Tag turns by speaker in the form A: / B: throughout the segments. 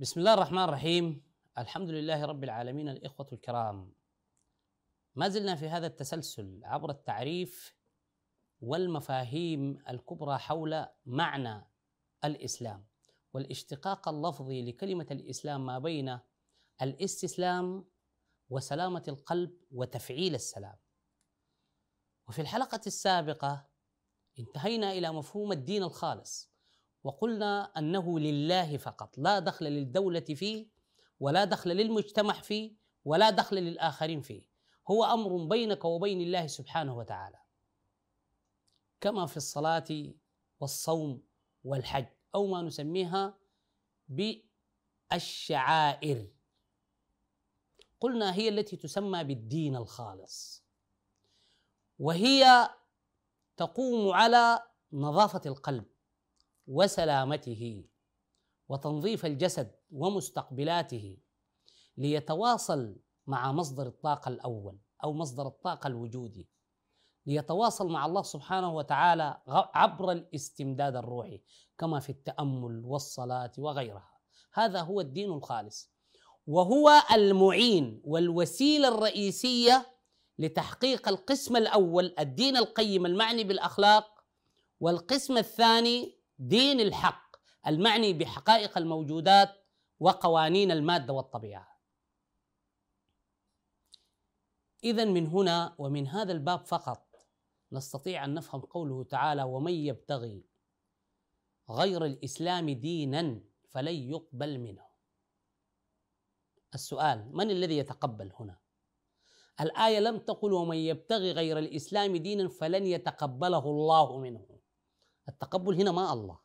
A: بسم الله الرحمن الرحيم. الحمد لله رب العالمين الإخوة الكرام. ما زلنا في هذا التسلسل عبر التعريف والمفاهيم الكبرى حول معنى الإسلام والاشتقاق اللفظي لكلمة الإسلام ما بين الاستسلام وسلامة القلب وتفعيل السلام. وفي الحلقة السابقة انتهينا إلى مفهوم الدين الخالص وقلنا أنه لله فقط لا دخل للدولة فيه ولا دخل للمجتمع فيه ولا دخل للآخرين فيه. هو أمر بينك وبين الله سبحانه وتعالى كما في الصلاة والصوم والحج أو ما نسميها بالشعائر. قلنا هي التي تسمى بالدين الخالص وهي تقوم على نظافة القلب. وسلامته وتنظيف الجسد ومستقبلاته ليتواصل مع مصدر الطاقة الأول أو مصدر الطاقة الوجودي ليتواصل مع الله سبحانه وتعالى عبر الاستمداد الروحي كما في التأمل والصلاة وغيرها. هذا هو الدين الخالص. وهو المعين والوسيلة الرئيسية لتحقيق القسم الأول الدين القيم المعني بالأخلاق والقسم الثاني دين الحق المعني بحقائق الموجودات وقوانين المادة والطبيعة. اذا من هنا ومن هذا الباب فقط نستطيع أن نفهم قوله تعالى ومن يبتغي غير الإسلام دينا فلن يقبل منه. السؤال من الذي يتقبل هنا؟ الآية لم تقل ومن يبتغي غير الإسلام دينا فلن يتقبله الله منه التقبل هنا ما الله.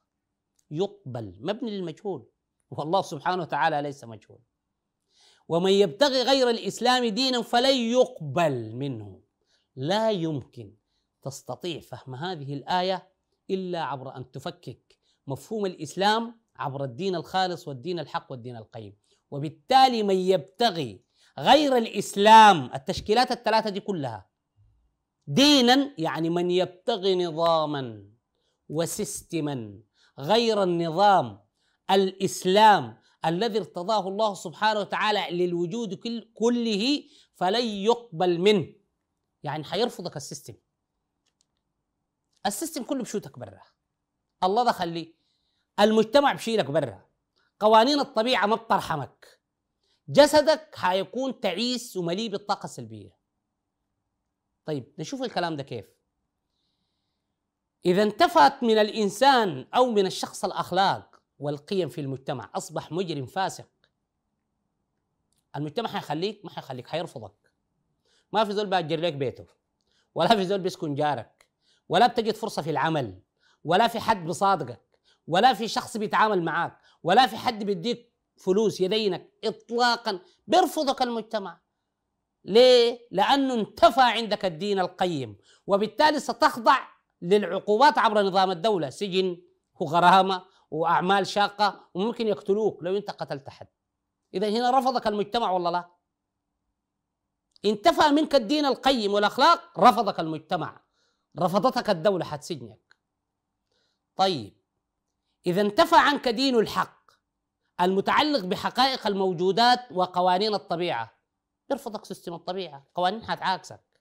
A: يقبل مبني للمجهول. والله سبحانه وتعالى ليس مجهول. ومن يبتغي غير الإسلام دينا فلن يقبل منه. لا يمكن تستطيع فهم هذه الآية إلا عبر أن تفكك مفهوم الإسلام عبر الدين الخالص والدين الحق والدين القيم. وبالتالي من يبتغي غير الإسلام التشكيلات الثلاثة دي كلها دينا يعني من يبتغي نظاما. و system ا غير النظام الإسلام الذي ارتضاه الله سبحانه وتعالى للوجود كله فلن يقبل منه. يعني حيرفضك ال system. ال system كله بشوتك برا. الله ده خليه المجتمع بشيلك برا. قوانين الطبيعة ما بترحمك. جسدك حيكون تعيس ومليء بالطاقة السلبية. طيب نشوف الكلام ده كيف؟ إذا انتفت من الإنسان أو من الشخص الأخلاق والقيم في المجتمع أصبح مجرم فاسق. المجتمع حيخليك ما حيخليك حيرفضك. ما في زول بأجر لك بيته ولا في زول بيسكن جارك ولا بتجد فرصة في العمل ولا في حد بصادقك ولا في شخص بيتعامل معك ولا في حد بيديك فلوس يدينك إطلاقا. بيرفضك المجتمع. ليه؟ لأنه انتفى عندك الدين القيم وبالتالي ستخضع للعقوبات عبر نظام الدولة. سجن وغرامة وأعمال شاقة وممكن يقتلوك لو أنت قتلت حد. إذا هنا رفضك المجتمع ولا لا؟ انتفى منك الدين القيم والأخلاق رفضك المجتمع. رفضتك الدولة حتسجنك. طيب إذا انتفى عنك دين الحق المتعلق بحقائق الموجودات وقوانين الطبيعة. يرفضك سيستم الطبيعة. قوانين حتعاكسك.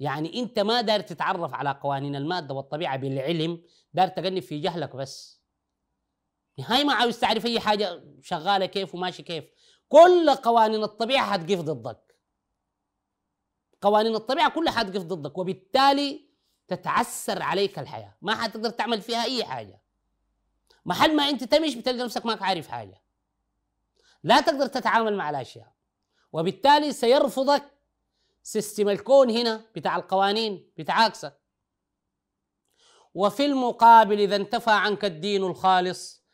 A: يعني انت ما دار تتعرف على قوانين المادة والطبيعة بالعلم دار تقنب في جهلك بس. هاي ما عاوز تعرف أي حاجة شغالة كيف وماشي كيف. كل قوانين الطبيعة حتقف ضدك. قوانين الطبيعة كلها حتقف ضدك وبالتالي تتعسر عليك الحياة. ما حتقدر تعمل فيها أي حاجة. محل ما أنت تمشي بتلقى نفسك ما عارف حاجة. لا تقدر تتعامل مع الأشياء. وبالتالي سيرفضك system الكون هنا بتاع القوانين بتعاكسك وفي المقابل إذا انتفى عنك الدين الخالص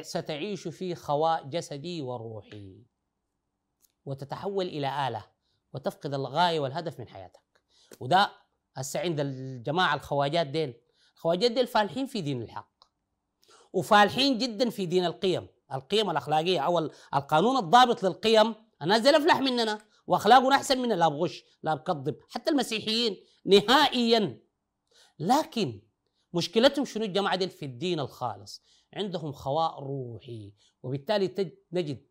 A: ستعيش في خواء جسدي وروحي. وتتحول إلى آلة وتفقد الغاية والهدف من حياتك. وده هسه عند الجماعة الخواجات ديل. الخواجات ديل فالحين في دين الحق. وفالحين جدا في دين القيم. القيم الأخلاقية. أو القانون الضابط للقيم الناس دي أفلح مننا. واخلاقنا أحسن من لا بغش لا بكذب حتى المسيحيين نهائيا. لكن مشكلتهم شنو الجماعة دي في الدين الخالص؟ عندهم خواء روحي وبالتالي نجد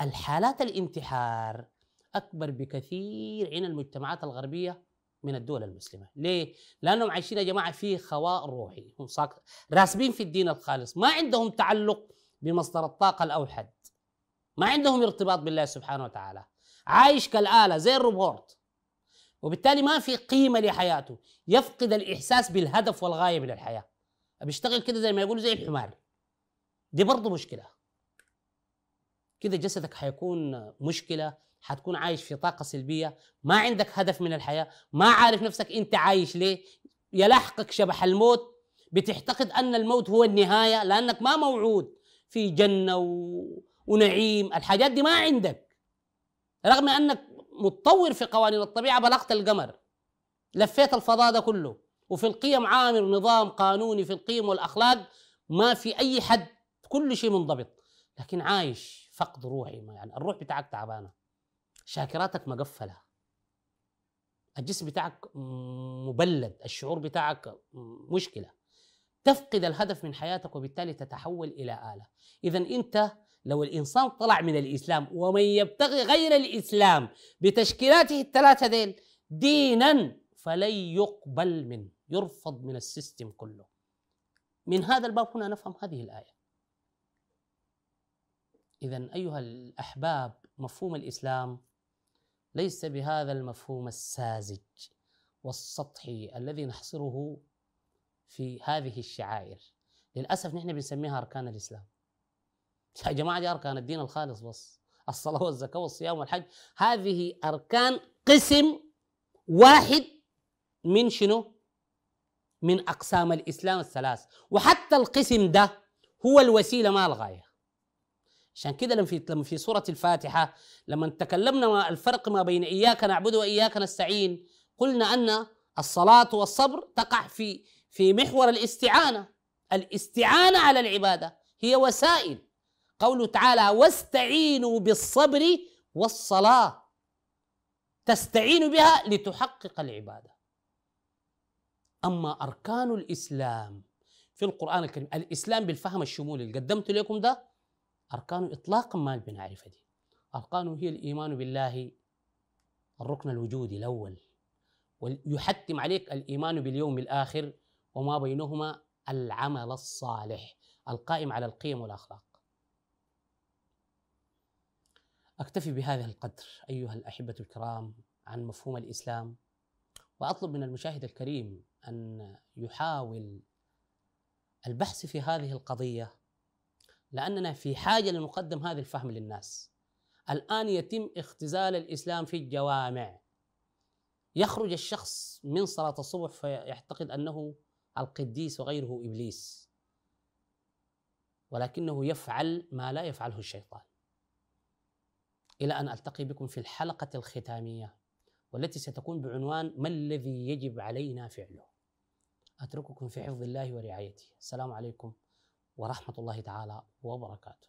A: الحالات الانتحار أكبر بكثير عند المجتمعات الغربية من الدول المسلمة، ليه؟ لأنهم عايشين يا جماعة في خواء روحي، هم راسبين في الدين الخالص، ما عندهم تعلق بمصدر الطاقة الأوحد. ما عندهم ارتباط بالله سبحانه وتعالى. عايش كالآلة زي الروبوت. وبالتالي ما في قيمة لحياته، يفقد الإحساس بالهدف والغاية من الحياة. بيشتغل كده زي ما يقولوا زي الحمار. دي برضه مشكلة. كده جسدك حيكون مشكلة حتكون عايش في طاقة سلبية ما عندك هدف من الحياة ما عارف نفسك أنت عايش ليه يلاحقك شبح الموت بتعتقد أن الموت هو النهاية لأنك ما موعود في جنة و... ونعيم الحاجات دي ما عندك. رغم أنك متطور في قوانين الطبيعة بلغت القمر لفيت الفضاء ده كله وفي القيم عامل نظام قانوني في القيم والأخلاق ما في أي حد كل شيء منضبط. لكن عايش فقد روحي يعني الروح بتاعك تعبانة. شاكراتك مقفلة. الجسم بتاعك مبلد الشعور بتاعك مشكلة. تفقد الهدف من حياتك وبالتالي تتحول إلى آلة. اذا أنت لو الإنسان طلع من الإسلام ومن يبتغي غير الإسلام بتشكيلاته الثلاثة ديل دينا فلن يقبل منه يرفض من السيستم كله. من هذا الباب هنا نفهم هذه الآية. اذا أيها الأحباب مفهوم الإسلام ليس بهذا المفهوم الساذج والسطحي الذي نحصره في هذه الشعائر. للأسف نحن بنسميها أركان الإسلام. يا جماعة دي أركان الدين الخالص بس. الصلاة والزكاة والصيام والحج. هذه أركان قسم واحد من شنو؟ من أقسام الإسلام الثلاث. وحتى القسم ده هو الوسيلة ما الغاية. عشان كده لما في لما في سورة الفاتحة لما تكلمنا ما الفرق ما بين إياك نعبد وإياك نستعين قلنا أن الصلاة والصبر تقع في في محور الاستعانة. الاستعانة على العبادة هي وسائل. قوله تعالى واستعينوا بالصبر والصلاة. تستعين بها لتحقق العبادة. أما أركان الإسلام في القرآن الكريم الإسلام بالفهم الشمولي اللي قدمت لكم ده أركانه إطلاقا ما بنعرفها دي. أركانه هي الإيمان بالله الركن الوجودي الأول. ويحتم عليك الإيمان باليوم الآخر وما بينهما العمل الصالح القائم على القيم والأخلاق. أكتفي بهذا القدر أيها الأحبة الكرام عن مفهوم الإسلام. وأطلب من المشاهد الكريم أن يحاول البحث في هذه القضية لأننا في حاجة لنقدم هذا الفهم للناس. الآن يتم اختزال الإسلام في الجوامع. يخرج الشخص من صلاة الصبح فيعتقد أنه القديس وغيره إبليس ولكنه يفعل ما لا يفعله الشيطان. إلى أن ألتقي بكم في الحلقة الختامية والتي ستكون بعنوان ما الذي يجب علينا فعله؟ أترككم في حفظ الله ورعايته. السلام عليكم ورحمة الله تعالى وبركاته.